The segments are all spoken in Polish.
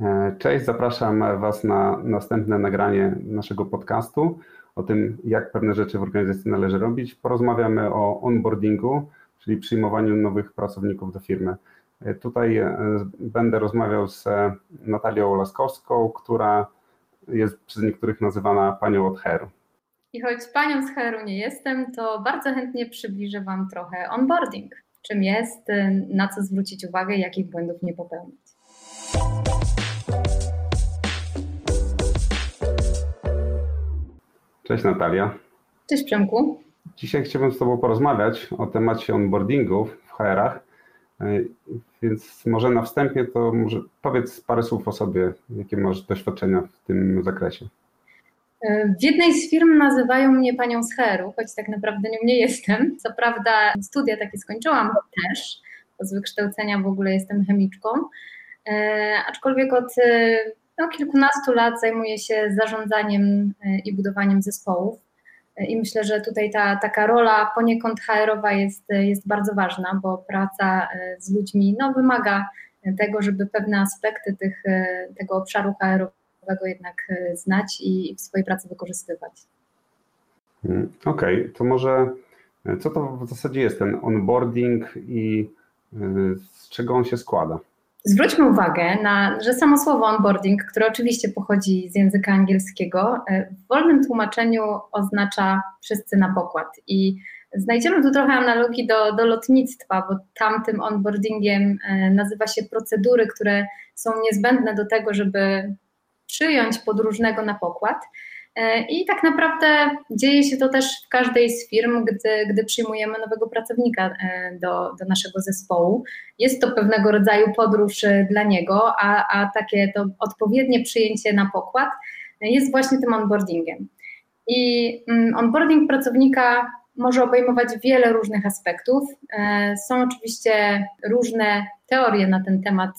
E, cześć, zapraszam Was na następne nagranie naszego podcastu o tym, jak pewne rzeczy w organizacji należy robić. Porozmawiamy o onboardingu, czyli przyjmowaniu nowych pracowników do firmy. E, tutaj e, będę rozmawiał z Natalią Laskowską, która jest przez niektórych nazywana panią od HR. I choć panią z HR nie jestem, to bardzo chętnie przybliżę Wam trochę onboarding. Czym jest, na co zwrócić uwagę, jakich błędów nie popełnić. Cześć Natalia. Cześć Przemku. Dzisiaj chciałbym z Tobą porozmawiać o temacie onboardingów w HR-ach, e, więc może na wstępie to może powiedz parę słów o sobie, jakie masz doświadczenia w tym zakresie. E, w jednej z firm nazywają mnie panią z HR-u, choć tak naprawdę nią nie jestem. Co prawda studia takie skończyłam też, bo z wykształcenia w ogóle jestem chemiczką, e, aczkolwiek od no, kilkunastu lat zajmuję się zarządzaniem e, i budowaniem zespołów. E, I myślę, że tutaj ta taka rola poniekąd HR-owa jest, jest bardzo ważna, bo praca e, z ludźmi no, wymaga tego, żeby pewne aspekty tych, tego obszaru HR-owego jednak znać i w swojej pracy wykorzystywać. Hmm, okej, okay, to może co to w zasadzie jest ten onboarding i z czego on się składa? Zwróćmy uwagę na, że samo słowo onboarding, które oczywiście pochodzi z języka angielskiego, e, w wolnym tłumaczeniu oznacza wszyscy na pokład. I znajdziemy tu trochę analogii do, do lotnictwa, bo tamtym onboardingiem e, nazywa się procedury, które są niezbędne do tego, żeby przyjąć podróżnego na pokład. E, I tak naprawdę dzieje się to też w każdej z firm, gdy, gdy przyjmujemy nowego pracownika e, do, do naszego zespołu. Jest to pewnego rodzaju podróż e, dla niego, a, a takie to odpowiednie przyjęcie na pokład jest właśnie tym onboardingiem. I mm, onboarding pracownika może obejmować wiele różnych aspektów. Są oczywiście różne teorie na ten temat,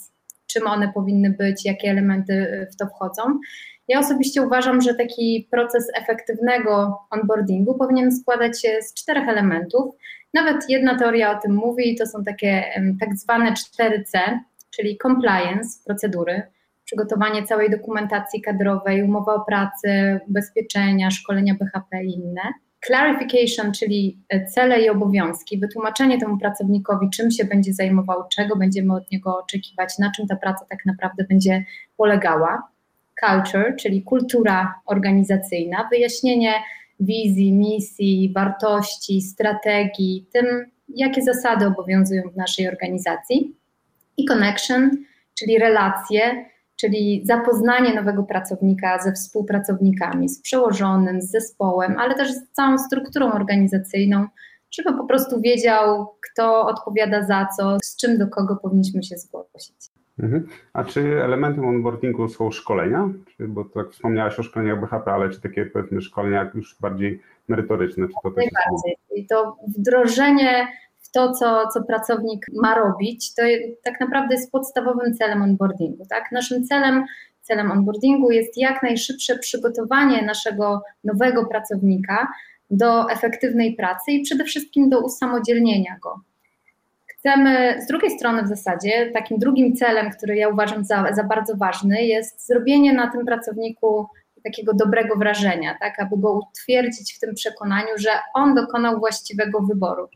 czym one powinny być, jakie elementy w to wchodzą. Ja osobiście uważam, że taki proces efektywnego onboardingu powinien składać się z czterech elementów. Nawet jedna teoria o tym mówi, to są takie tak zwane 4C, czyli compliance, procedury, przygotowanie całej dokumentacji kadrowej, umowa o pracę, ubezpieczenia, szkolenia BHP i inne. Clarification, czyli e, cele i obowiązki, wytłumaczenie temu pracownikowi, czym się będzie zajmował, czego będziemy od niego oczekiwać, na czym ta praca tak naprawdę będzie polegała culture, czyli kultura organizacyjna, wyjaśnienie wizji, misji, wartości, strategii, tym, jakie zasady obowiązują w naszej organizacji. I connection, czyli relacje, czyli zapoznanie nowego pracownika ze współpracownikami, z przełożonym, z zespołem, ale też z całą strukturą organizacyjną, żeby po prostu wiedział, kto odpowiada za co, z czym do kogo powinniśmy się zgłosić. Mhm. A czy elementem onboardingu są szkolenia? Bo tak wspomniałaś o szkoleniach BHP, ale czy takie powiedzmy szkolenia już bardziej merytoryczne? Czy to Najbardziej. I to wdrożenie w to, co, co pracownik ma robić, to tak naprawdę jest podstawowym celem onboardingu. Tak? Naszym celem, celem onboardingu jest jak najszybsze przygotowanie naszego nowego pracownika do efektywnej pracy i przede wszystkim do usamodzielnienia go chcemy, z drugiej strony w zasadzie, takim drugim celem, który ja uważam za, za bardzo ważny, jest zrobienie na tym pracowniku takiego dobrego wrażenia, tak, aby go utwierdzić w tym przekonaniu, że on dokonał właściwego wyboru.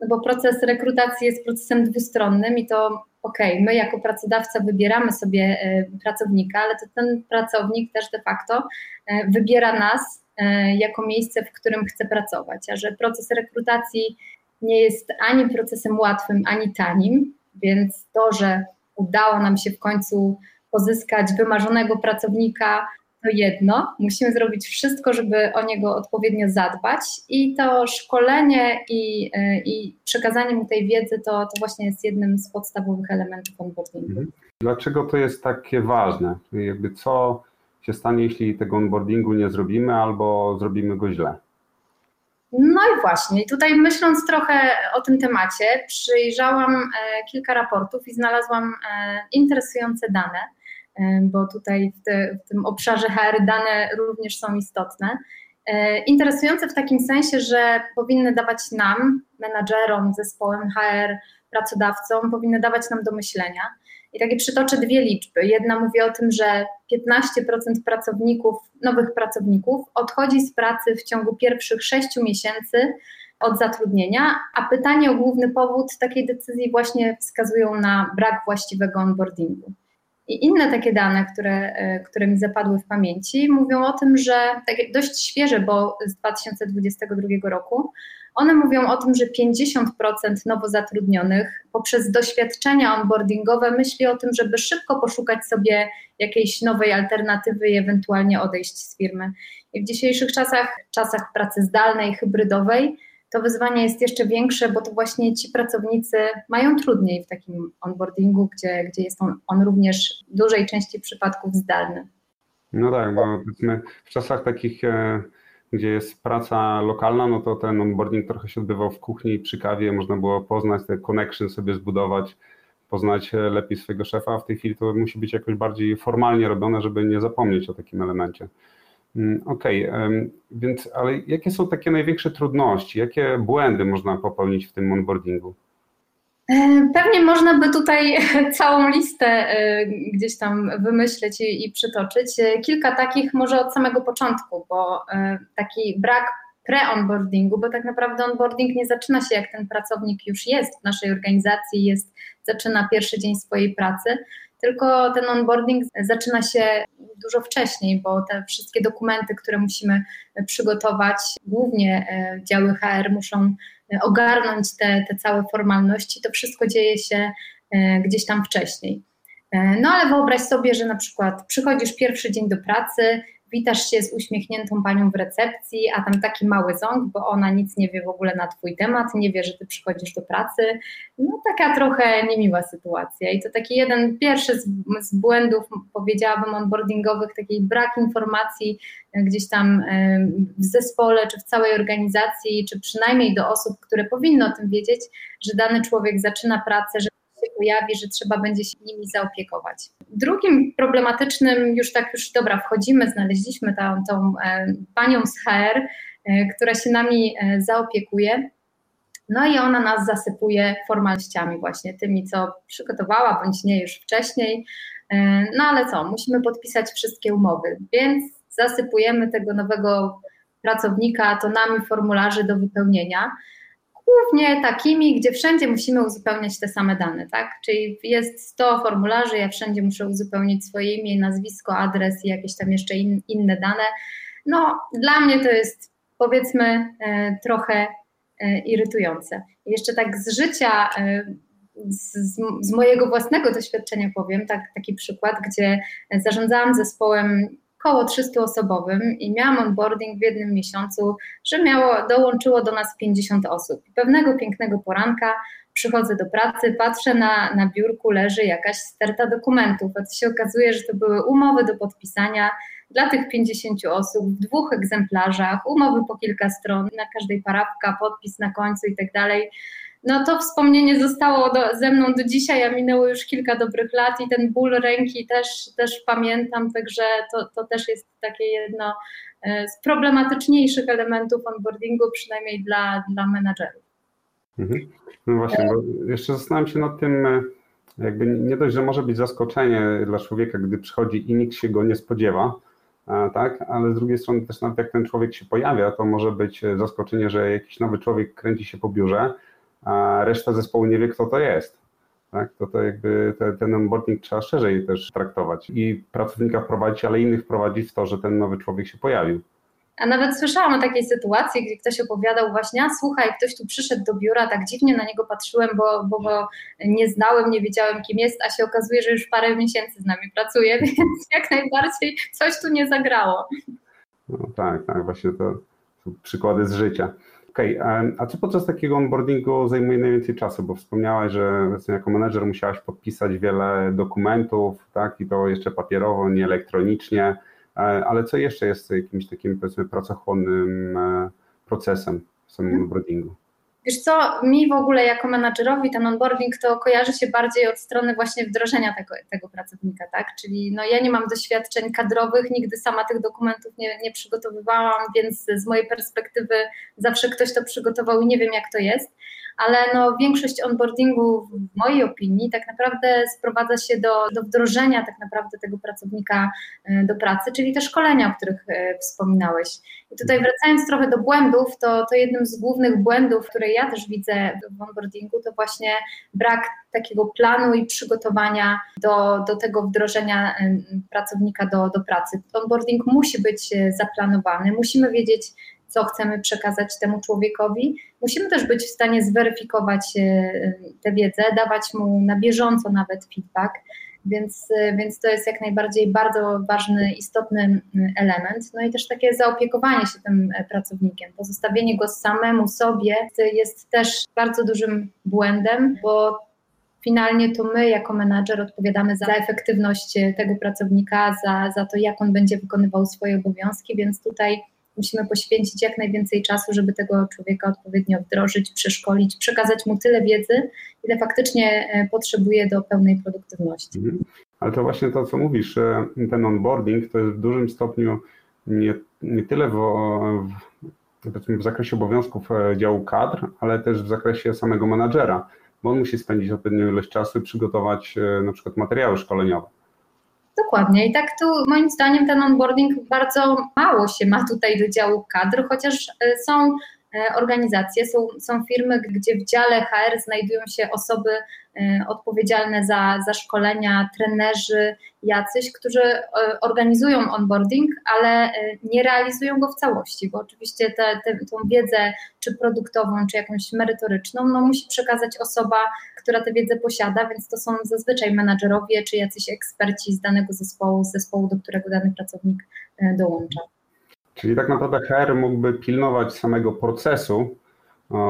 No bo proces rekrutacji jest procesem dwustronnym i to okej, okay, my jako pracodawca wybieramy sobie e, pracownika, ale to ten pracownik też de facto e, wybiera nas e, jako miejsce, w którym chce pracować, a że proces rekrutacji nie jest ani procesem łatwym, ani tanim, więc to, że udało nam się w końcu pozyskać wymarzonego pracownika, to jedno. Musimy zrobić wszystko, żeby o niego odpowiednio zadbać i to szkolenie i, e, i przekazanie mu tej wiedzy to, to właśnie jest jednym z podstawowych elementów onboardingu. Mhm. Dlaczego to jest takie ważne? Jakby co się stanie, jeśli tego onboardingu nie zrobimy albo zrobimy go źle? No i właśnie, tutaj myśląc trochę o tym temacie, przyjrzałam e, kilka raportów i znalazłam e, interesujące dane, e, bo tutaj w, te, w tym obszarze HR dane również są istotne. Interesujące w takim sensie, że powinny dawać nam, menadżerom, zespołem HR, pracodawcom, powinny dawać nam do myślenia. I takie przytoczę dwie liczby. Jedna mówi o tym, że 15% pracowników, nowych pracowników odchodzi z pracy w ciągu pierwszych 6 miesięcy od zatrudnienia, a pytanie o główny powód takiej decyzji właśnie wskazują na brak właściwego onboardingu. I inne takie dane, które, e, które mi zapadły w pamięci, mówią o tym, że takie dość świeże, bo z 2022 roku, one mówią o tym, że 50% nowo zatrudnionych poprzez doświadczenia onboardingowe myśli o tym, żeby szybko poszukać sobie jakiejś nowej alternatywy i ewentualnie odejść z firmy. I w dzisiejszych czasach, czasach pracy zdalnej, hybrydowej, to wyzwanie jest jeszcze większe, bo to właśnie ci pracownicy mają trudniej w takim onboardingu, gdzie, gdzie jest on, on również w dużej części przypadków zdalny. No tak, bo w czasach takich, e, gdzie jest praca lokalna, no to ten onboarding trochę się odbywał w kuchni przy kawie, można było poznać te connection sobie zbudować, poznać e, lepiej swojego szefa, a w tej chwili to musi być jakoś bardziej formalnie robione, żeby nie zapomnieć o takim elemencie. Mm, okej, okay, więc ale jakie są takie największe trudności? Jakie błędy można popełnić w tym onboardingu? E, pewnie można by tutaj całą listę e, gdzieś tam wymyśleć i, i przytoczyć. E, kilka takich może od samego początku, bo taki brak pre-onboardingu, bo tak naprawdę onboarding nie zaczyna się jak ten pracownik już jest w naszej organizacji, jest, zaczyna pierwszy dzień swojej pracy, tylko ten onboarding zaczyna się dużo wcześniej, bo te wszystkie dokumenty, które musimy przygotować, głównie e, działy HR muszą e, ogarnąć te, te całe formalności, to wszystko dzieje się e, gdzieś tam wcześniej. No ale wyobraź sobie, że na przykład przychodzisz pierwszy dzień do pracy, witasz się z uśmiechniętą panią w recepcji, a tam taki mały ząg, bo ona nic nie wie w ogóle na twój temat, nie wie, że ty przychodzisz do pracy. No taka trochę niemiła sytuacja i to taki jeden pierwszy z, z błędów, powiedziałabym, onboardingowych, taki brak informacji gdzieś tam w zespole, czy w całej organizacji, czy przynajmniej do osób, które powinny o tym wiedzieć, że dany człowiek zaczyna pracę, że się pojawi, że trzeba będzie się nimi zaopiekować. Drugim problematycznym, już tak, już dobra, wchodzimy, znaleźliśmy tą, tą e, panią z HR, e, która się nami e, zaopiekuje. No i ona nas zasypuje formalnościami właśnie, tymi, co przygotowała, bądź nie już wcześniej. No ale co, musimy podpisać wszystkie umowy, więc zasypujemy tego nowego pracownika tonami formularzy do wypełnienia głównie takimi, gdzie wszędzie musimy uzupełniać te same dane, tak? Czyli jest 100 formularzy, ja wszędzie muszę uzupełnić swoje imię, nazwisko, adres i jakieś tam jeszcze in, inne dane. No, dla mnie to jest powiedzmy e, trochę e, irytujące. Jeszcze tak z życia, e, z, z, mojego własnego doświadczenia powiem, tak, taki przykład, gdzie zarządzałam zespołem około 300-osobowym i miałam onboarding w jednym miesiącu, że miało, dołączyło do nas 50 osób. Pewnego pięknego poranka przychodzę do pracy, patrzę na, na biurku, leży jakaś sterta dokumentów, a to się okazuje, że to były umowy do podpisania dla tych 50 osób w dwóch egzemplarzach, umowy po kilka stron, na każdej parapka, podpis na końcu i tak dalej no to wspomnienie zostało do, ze mną do dzisiaj, a minęło już kilka dobrych lat i ten ból ręki też, też pamiętam, także to, to też jest takie jedno e, z problematyczniejszych elementów onboardingu, przynajmniej dla, dla menadżerów. Mhm. No właśnie, bo jeszcze zastanawiam się nad tym, e, jakby nie dość, że może być zaskoczenie dla człowieka, gdy przychodzi i nikt się go nie spodziewa, e, tak, ale z drugiej strony też nawet jak ten człowiek się pojawia, to może być zaskoczenie, że jakiś nowy człowiek kręci się po biurze, a reszta zespołu nie wie, kto to jest. Tak? To, to jakby te, ten onboarding trzeba szerzej też traktować i pracownika wprowadzić, ale innych wprowadzić w to, że ten nowy człowiek się pojawił. A nawet słyszałam o takiej sytuacji, gdzie ktoś opowiadał właśnie, a słuchaj, ktoś tu przyszedł do biura, tak dziwnie na niego patrzyłem, bo, bo go nie znałem, nie wiedziałem kim jest, a się okazuje, że już parę miesięcy z nami pracuje, więc jak najbardziej coś tu nie zagrało. No tak, tak, właśnie to są przykłady z życia. Okej, okay. a co podczas takiego onboardingu zajmuje najwięcej czasu? Bo wspomniałaś, że jako menedżer musiałaś podpisać wiele dokumentów, tak, i to jeszcze papierowo, nie elektronicznie, e, ale co jeszcze jest jakimś takim, powiedzmy, pracochłonnym e, procesem w samym mhm. onboardingu? Wiesz co, mi w ogóle jako menadżerowi ten onboarding to kojarzy się bardziej od strony właśnie wdrożenia tego, tego pracownika, tak? Czyli no ja nie mam doświadczeń kadrowych, nigdy sama tych dokumentów nie, nie przygotowywałam, więc z mojej perspektywy zawsze ktoś to przygotował i nie wiem jak to jest, ale no, większość onboardingu w mojej opinii tak naprawdę sprowadza się do, do wdrożenia tak naprawdę tego pracownika e, do pracy, czyli te szkolenia, o których e, wspominałeś. I tutaj wracając trochę do błędów, to, to jednym z głównych błędów, które ja też widzę w onboardingu, to właśnie brak takiego planu i przygotowania do, do tego wdrożenia pracownika do, do pracy. Onboarding musi być zaplanowany, musimy wiedzieć, co chcemy przekazać temu człowiekowi. Musimy też być w stanie zweryfikować e, tę wiedzę, dawać mu na bieżąco nawet feedback, więc, e, więc to jest jak najbardziej bardzo ważny, istotny element. No i też takie zaopiekowanie się tym e, pracownikiem, pozostawienie go samemu sobie jest też bardzo dużym błędem, bo finalnie to my jako menadżer odpowiadamy za efektywność tego pracownika, za, za to, jak on będzie wykonywał swoje obowiązki, więc tutaj musimy poświęcić jak najwięcej czasu, żeby tego człowieka odpowiednio wdrożyć, przeszkolić, przekazać mu tyle wiedzy, ile faktycznie e, potrzebuje do pełnej produktywności. Mhm. Ale to właśnie to, co mówisz, ten onboarding to jest w dużym stopniu nie, nie tyle w, w, w zakresie obowiązków e, działu kadr, ale też w zakresie samego menadżera, bo on musi spędzić odpowiednią ilość czasu i przygotować e, na przykład materiały szkoleniowe Dokładnie. I tak tu moim zdaniem ten onboarding bardzo mało się ma tutaj do działu kadr, chociaż e, są e, organizacje, są, są firmy, gdzie w dziale HR znajdują się osoby e, odpowiedzialne za, za szkolenia, trenerzy, jacyś, którzy organizują onboarding, ale nie realizują go w całości, bo oczywiście tą wiedzę, czy produktową, czy jakąś merytoryczną, no musi przekazać osoba, która tę wiedzę posiada, więc to są zazwyczaj menadżerowie czy jacyś eksperci z danego zespołu, z zespołu, do którego dany pracownik e, dołącza. Czyli tak naprawdę HR mógłby pilnować samego procesu,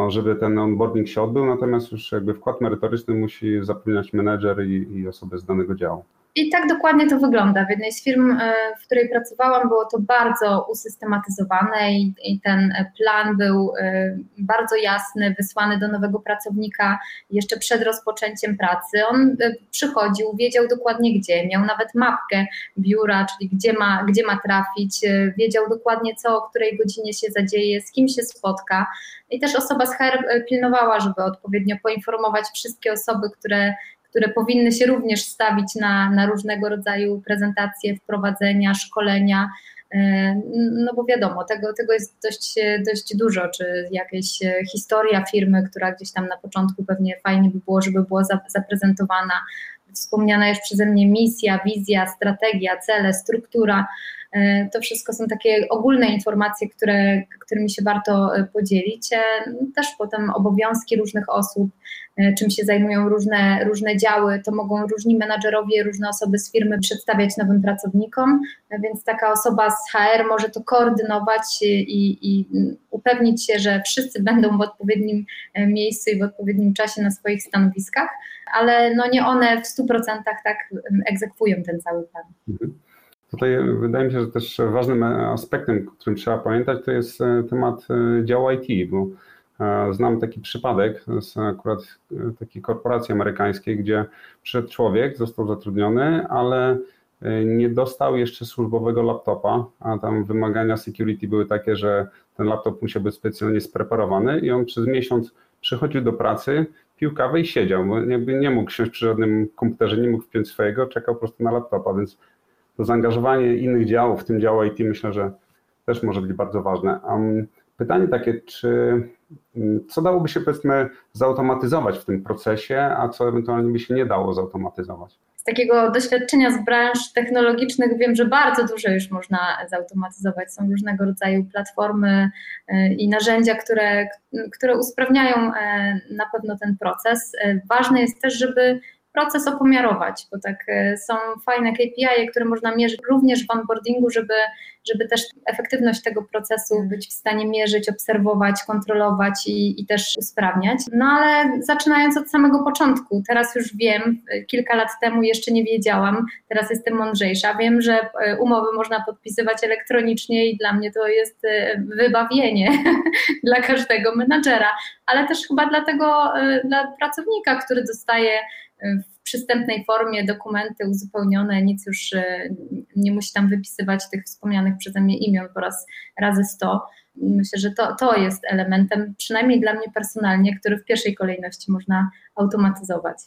żeby ten onboarding się odbył, natomiast już jakby wkład merytoryczny musi zapewniać menedżer i, i osoby z danego działu. I tak dokładnie to wygląda. W jednej z firm, e, w której pracowałam, było to bardzo usystematyzowane i, i, ten plan był e, bardzo jasny, wysłany do nowego pracownika jeszcze przed rozpoczęciem pracy. On e, przychodził, wiedział dokładnie gdzie, miał nawet mapkę biura, czyli gdzie ma, gdzie ma trafić, wiedział dokładnie co, o której godzinie się zadzieje, z kim się spotka. I też osoba z HR pilnowała, żeby odpowiednio poinformować wszystkie osoby, które które powinny się również stawić na, na różnego rodzaju prezentacje, wprowadzenia, szkolenia. E, no bo wiadomo, tego, tego jest dość, dość dużo, czy jakaś historia firmy, która gdzieś tam na początku pewnie fajnie by było, żeby była zaprezentowana. Wspomniana już przeze mnie misja, wizja, strategia, cele, struktura. E, to wszystko są takie ogólne informacje, które, którymi się warto e, podzielić. E, też potem obowiązki różnych osób, czym się zajmują różne, różne działy, to mogą różni menadżerowie, różne osoby z firmy przedstawiać nowym pracownikom, więc taka osoba z HR może to koordynować i, i upewnić się, że wszyscy będą w odpowiednim miejscu i w odpowiednim czasie na swoich stanowiskach, ale no nie one w 100% tak egzekwują ten cały plan. Mhm. Tutaj wydaje mi się, że też ważnym aspektem, o którym trzeba pamiętać, to jest e, temat e, działu IT, bo e, znam taki przypadek z akurat takiej korporacji amerykańskiej, gdzie przyszedł człowiek, został zatrudniony, ale nie dostał jeszcze służbowego laptopa, a tam wymagania security były takie, że ten laptop musiał być specjalnie spreparowany i on przez miesiąc przychodził do pracy, pił kawę i siedział, bo nie mógł siąść przy żadnym komputerze, nie mógł wpiąć swojego, czekał po prostu na laptopa, więc to zaangażowanie innych działów, w tym działu IT, myślę, że też może być bardzo ważne. Pytanie takie, czy mm, co dałoby się powiedzmy zautomatyzować w tym procesie, a co ewentualnie by się nie dało zautomatyzować? Z takiego doświadczenia z branż technologicznych wiem, że bardzo dużo już można zautomatyzować. Są różnego rodzaju platformy y, i narzędzia, które, które usprawniają e, na pewno ten proces. E, ważne jest też, żeby proces opomiarować, bo tak e, są fajne KPI, które można mierzyć również w onboardingu, żeby, żeby też efektywność tego procesu być w stanie mierzyć, obserwować, kontrolować i, i też usprawniać. No ale zaczynając od samego początku, teraz już wiem, e, kilka lat temu jeszcze nie wiedziałam, teraz jestem mądrzejsza, wiem, że e, umowy można podpisywać elektronicznie i dla mnie to jest wybawienie dla każdego menadżera, ale też chyba dla tego, dla pracownika, który dostaje w przystępnej formie dokumenty uzupełnione, nic już, e, nie musi tam wypisywać tych wspomnianych przeze mnie imion po raz razy 100. Myślę, że to, to jest elementem, przynajmniej dla mnie personalnie, który w pierwszej kolejności można automatyzować.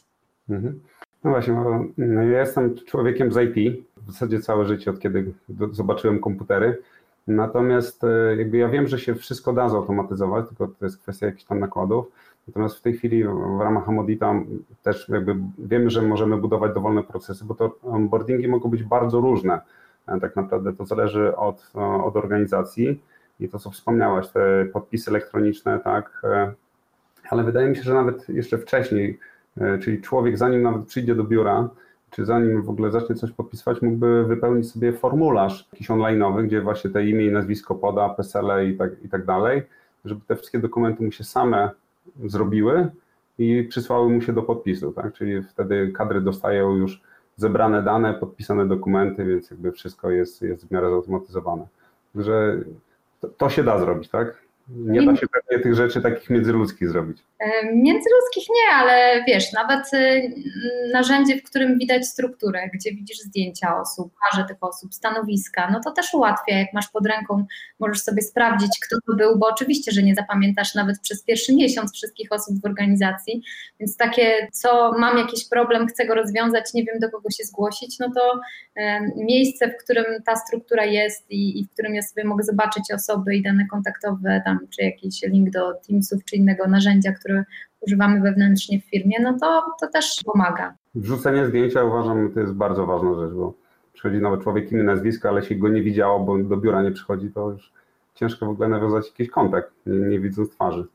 Mhm. No właśnie, no ja jestem człowiekiem z IT, w zasadzie całe życie, od kiedy zobaczyłem komputery. Natomiast e, jakby ja wiem, że się wszystko da zautomatyzować, tylko to jest kwestia jakichś tam nakładów. Natomiast w tej chwili w ramach Amodita też jakby wiemy, że możemy budować dowolne procesy, bo to onboardingi mogą być bardzo różne. E, tak naprawdę to zależy od, od organizacji i to, co wspomniałaś, te podpisy elektroniczne, tak, e, ale wydaje mi się, że nawet jeszcze wcześniej, czyli człowiek zanim nawet przyjdzie do biura, czy zanim w ogóle zacznie coś podpisywać, mógłby wypełnić sobie formularz jakiś online'owy, gdzie właśnie te imię i nazwisko poda, PESEL i tak, i tak dalej, żeby te wszystkie dokumenty mu się same zrobiły i przysłały mu się do podpisu, tak? Czyli wtedy kadry dostają już zebrane dane, podpisane dokumenty, więc jakby wszystko jest, jest w miarę zautomatyzowane. Także to, to się da zrobić, tak? Nie da się pewnie tych rzeczy takich międzyludzkich zrobić. Międzyludzkich nie, ale wiesz, nawet y, narzędzie, w którym widać strukturę, gdzie widzisz zdjęcia osób, parze tych osób, stanowiska, no to też ułatwia, jak masz pod ręką, możesz sobie sprawdzić, kto to był, bo oczywiście, że nie zapamiętasz nawet przez pierwszy miesiąc wszystkich osób w organizacji, więc takie, co mam jakiś problem, chcę go rozwiązać, nie wiem do kogo się zgłosić, no to miejsce, w którym ta struktura jest i, i w którym ja sobie mogę zobaczyć osoby i dane kontaktowe, tam czy jakiś link do Teamsów, czy innego narzędzia, które używamy wewnętrznie w firmie, no to, to też pomaga. Wrzucenie zdjęcia uważam, to jest bardzo ważna rzecz, bo przychodzi nawet człowiek inny nazwisko, ale się go nie widziało, bo do biura nie przychodzi, to już ciężko w ogóle nawiązać jakiś kontakt, nie, nie widząc twarzy.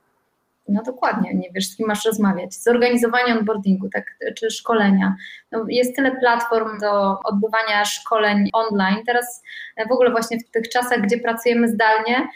No dokładnie, nie wiesz, z kim masz rozmawiać. Zorganizowanie onboardingu, tak, czy szkolenia. No, jest tyle platform do odbywania szkoleń online. Teraz w ogóle właśnie w tych czasach, gdzie pracujemy zdalnie,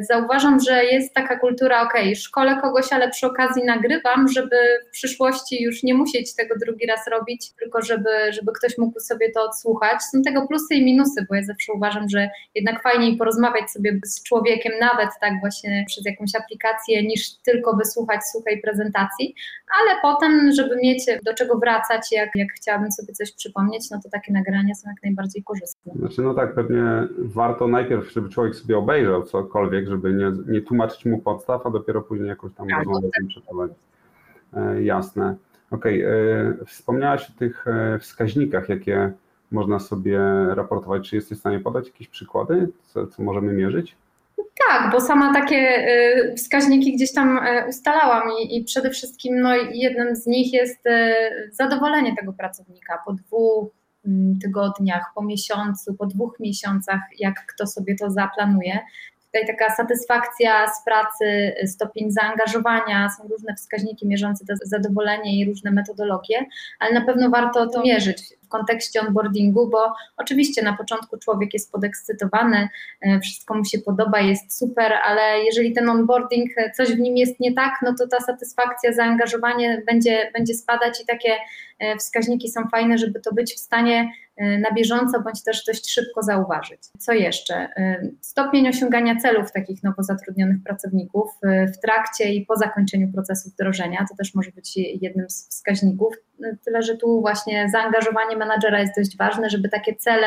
zauważam, że jest taka kultura, ok, szkole kogoś, ale przy okazji nagrywam, żeby w przyszłości już nie musieć tego drugi raz robić, tylko żeby, żeby ktoś mógł sobie to odsłuchać. Są tego plusy i minusy, bo ja zawsze uważam, że jednak fajniej porozmawiać sobie z człowiekiem, nawet tak właśnie przez jakąś aplikację, niż tylko wysłuchać suchej prezentacji, ale potem, żeby mieć do czego wracać, jak, jak chciałabym sobie coś przypomnieć, no to takie nagrania są jak najbardziej korzystne. Znaczy, no tak, pewnie warto najpierw, żeby człowiek sobie obejrzał co cokolwiek, żeby nie, nie tłumaczyć mu podstaw, a dopiero później jakąś tam tak, rozmowę tak. przeprowadzić. E, jasne. Okej, okay. E, wspomniałaś o tych e, wskaźnikach, jakie można sobie raportować. Czy jesteś w stanie podać jakieś przykłady, co, co możemy mierzyć? Tak, bo sama takie wskaźniki gdzieś tam ustalałam i, i przede wszystkim no, jednym z nich jest zadowolenie tego pracownika po dwóch mm, tygodniach, po miesiącu, po dwóch miesiącach, jak kto sobie to zaplanuje tutaj taka satysfakcja z pracy, stopień zaangażowania, są różne wskaźniki mierzące to zadowolenie i różne metodologie, ale na pewno warto to mierzyć w kontekście onboardingu, bo oczywiście na początku człowiek jest podekscytowany, e, wszystko mu się podoba, jest super, ale jeżeli ten onboarding, e, coś w nim jest nie tak, no to ta satysfakcja, zaangażowanie będzie, będzie spadać i takie e, wskaźniki są fajne, żeby to być w stanie na bieżąco bądź też dość szybko zauważyć. Co jeszcze? Stopień osiągania celów takich nowo zatrudnionych pracowników w trakcie i po zakończeniu procesu wdrożenia, to też może być jednym z wskaźników, tyle że tu właśnie zaangażowanie menadżera jest dość ważne, żeby takie cele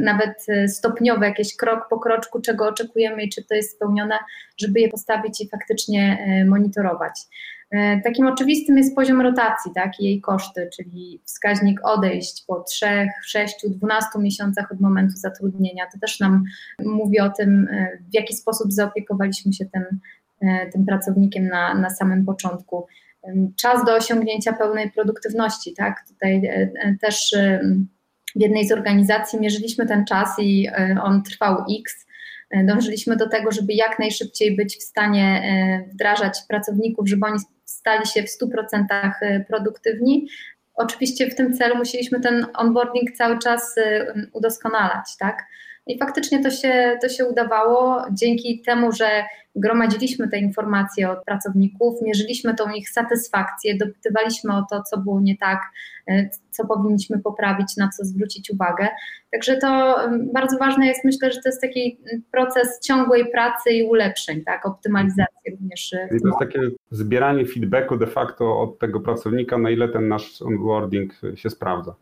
nawet stopniowe, jakieś krok po kroczku, czego oczekujemy i czy to jest spełnione, żeby je postawić i faktycznie monitorować. E, takim oczywistym jest poziom rotacji, tak, i jej koszty, czyli wskaźnik odejść po 3, 6, 12 miesiącach od momentu zatrudnienia. To też nam mówi o tym, e, w jaki sposób zaopiekowaliśmy się tym, e, tym pracownikiem na, na samym początku. Czas do osiągnięcia pełnej produktywności, tak, tutaj też w jednej z organizacji mierzyliśmy ten czas i on trwał X, dążyliśmy do tego, żeby jak najszybciej być w stanie wdrażać pracowników, żeby oni stali się w 100% y, produktywni. Oczywiście w tym celu musieliśmy ten onboarding cały czas y, udoskonalać, tak? I faktycznie to się, to się udawało dzięki temu, że gromadziliśmy te informacje od pracowników, mierzyliśmy tą ich satysfakcję, dopytywaliśmy o to, co było nie tak, e, co powinniśmy poprawić, na co zwrócić uwagę. Także to bardzo ważne jest, myślę, że to jest taki proces ciągłej pracy i ulepszeń, tak, optymalizacji również. I to jest takie zbieranie feedbacku de facto od tego pracownika, na ile ten nasz onboarding się sprawdza.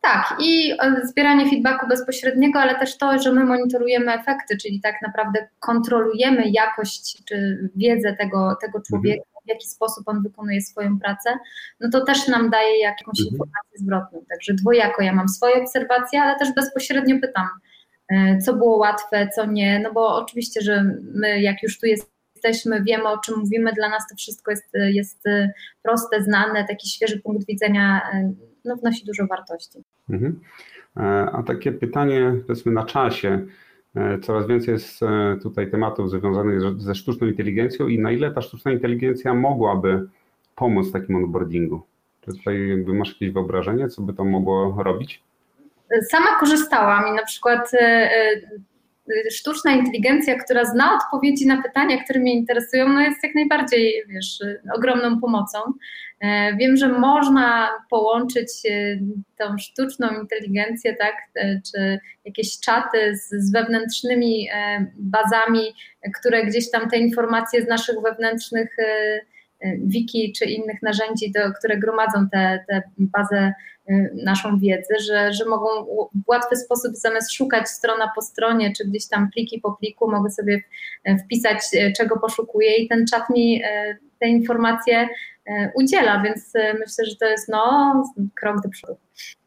Tak, i e, zbieranie feedbacku bezpośredniego, ale też to, że my monitorujemy efekty, czyli tak naprawdę kontrolujemy jakość czy wiedzę tego, tego człowieka, w jaki sposób on wykonuje swoją pracę, no to też nam daje jakąś mhm. informację zwrotną. Także dwojako ja mam swoje obserwacje, ale też bezpośrednio pytam, e, co było łatwe, co nie, no bo oczywiście, że my jak już tu jesteśmy, wiemy o czym mówimy, dla nas to wszystko jest, jest proste, znane, taki świeży punkt widzenia e, no, wnosi dużo wartości. Mhm. E, a takie pytanie, powiedzmy na czasie, e, coraz więcej jest e, tutaj tematów związanych ze sztuczną inteligencją i na ile ta sztuczna inteligencja mogłaby pomóc w takim onboardingu? Czy tutaj jakby masz jakieś wyobrażenie, co by to mogło robić? Sama korzystałam i na przykład sztuczna inteligencja, która zna odpowiedzi na pytania, które mnie interesują, no jest jak najbardziej, wiesz, ogromną pomocą. E, wiem, że można połączyć e, tą sztuczną inteligencję, tak, e, czy jakieś czaty z, z, wewnętrznymi bazami, które gdzieś tam te informacje z naszych wewnętrznych wiki czy innych narzędzi, do, które gromadzą te, te bazę naszą wiedzę, że, że mogą w łatwy sposób zamiast szukać strona po stronie, czy gdzieś tam pliki po pliku, mogę sobie wpisać, czego poszukuję i ten czat mi te informacje udziela, więc myślę, że to jest no, krok do przodu.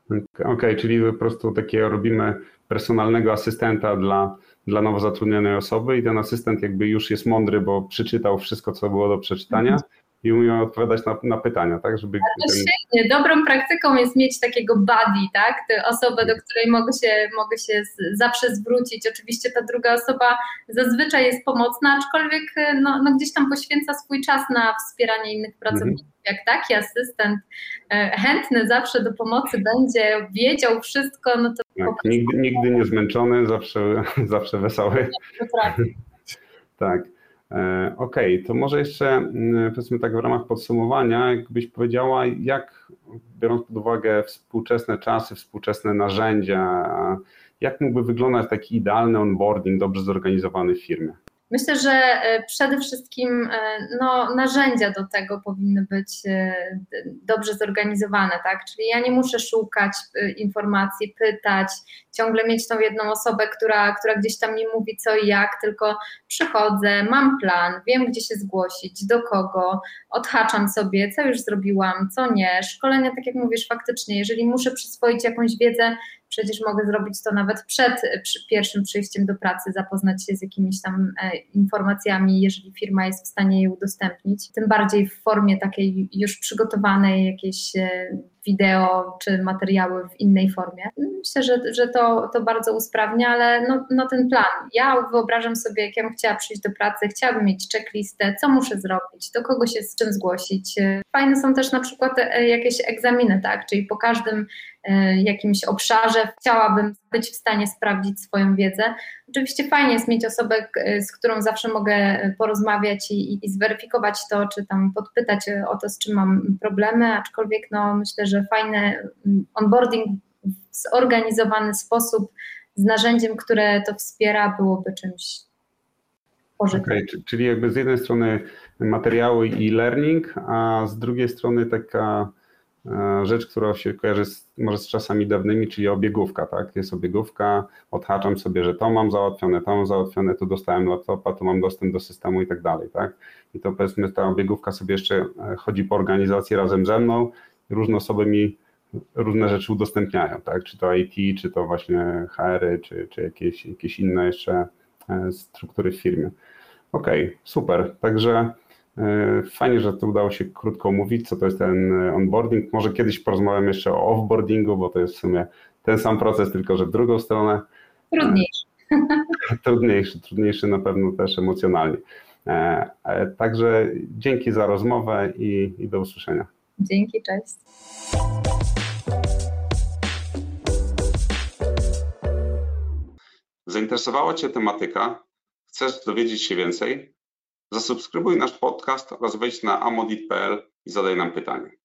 Okej, okay, czyli po prostu takiego robimy personalnego asystenta dla, dla nowo zatrudnionej osoby i ten asystent jakby już jest mądry, bo przeczytał wszystko, co było do przeczytania mhm i umieją odpowiadać na, na pytania, tak? Żeby ten... świetnie. Dobrą praktyką jest mieć takiego buddy, tak? Tę osobę, do której mogę się, mogę się zawsze zwrócić. Oczywiście ta druga osoba zazwyczaj jest pomocna, aczkolwiek no, no gdzieś tam poświęca swój czas na wspieranie innych pracowników. Mhm. Jak taki asystent e, chętny zawsze do pomocy będzie, wiedział wszystko, no to... Tak, nigdy, nigdy nie zmęczony, zawsze, zawsze wesoły. tak. E, okay, to może jeszcze mm, powiedzmy tak w ramach podsumowania, jakbyś powiedziała, jak biorąc pod uwagę współczesne czasy, współczesne narzędzia, jak mógłby wyglądać taki idealny onboarding dobrze zorganizowany w firmie? Myślę, że e, przede wszystkim e, no, narzędzia do tego powinny być e, dobrze zorganizowane, tak? Czyli ja nie muszę szukać informacji, pytać, ciągle mieć tą jedną osobę, która, która gdzieś tam mi mówi co i jak, tylko przychodzę, mam plan, wiem gdzie się zgłosić, do kogo, odhaczam sobie, co już zrobiłam, co nie. Szkolenia, tak jak mówisz, faktycznie, jeżeli muszę przyswoić jakąś wiedzę, przecież mogę zrobić to nawet przed pierwszym przyjściem do pracy, zapoznać się z jakimiś tam e, informacjami, jeżeli firma jest w stanie je udostępnić. Tym bardziej w formie takiej już przygotowanej, jakiejś e, wideo czy materiały w innej formie. Myślę, że, że to, to bardzo usprawnia, ale no, no ten plan. Ja wyobrażam sobie, jak ja bym chciała przyjść do pracy, chciałabym mieć checklistę, co muszę zrobić, do kogo się z czym zgłosić. Fajne są też na przykład e, jakieś egzaminy, tak, czyli po każdym e, jakimś obszarze chciałabym być w stanie sprawdzić swoją wiedzę. Oczywiście fajnie jest mieć osobę, z którą zawsze mogę porozmawiać i, i zweryfikować to, czy tam podpytać o to, z czym mam problemy, aczkolwiek no, myślę, że fajny mm, onboarding w zorganizowany sposób z narzędziem, które to wspiera, byłoby czymś pożytecznym. Okay, czyli jakby z jednej strony materiały i learning, a z drugiej strony taka rzecz, która się kojarzy z, może z czasami dawnymi, czyli obiegówka, tak? Jest obiegówka, odhaczam sobie, że to mam załatwione, to mam załatwione, tu dostałem laptopa, tu mam dostęp do systemu i tak dalej, tak? I to powiedzmy ta obiegówka sobie jeszcze e, chodzi po organizacji razem ze mną, różne osoby mi różne rzeczy udostępniają, tak? Czy to IT, czy to właśnie HR, czy, czy jakieś, jakieś inne jeszcze e, struktury w firmie. Okej, okay, super. Także e, fajnie, że to udało się krótko omówić, co to jest ten onboarding. Może kiedyś porozmawiam jeszcze o offboardingu, bo to jest w sumie ten sam proces, tylko że w drugą stronę. Trudniejszy. Trudniejszy, trudniejszy na pewno też emocjonalnie. E, także dzięki za rozmowę i, i do usłyszenia. Dzięki, cześć. Zainteresowała Cię tematyka? Chcesz dowiedzieć się więcej? Zasubskrybuj nasz podcast oraz wejdź na amodit.pl i zadaj nam pytanie.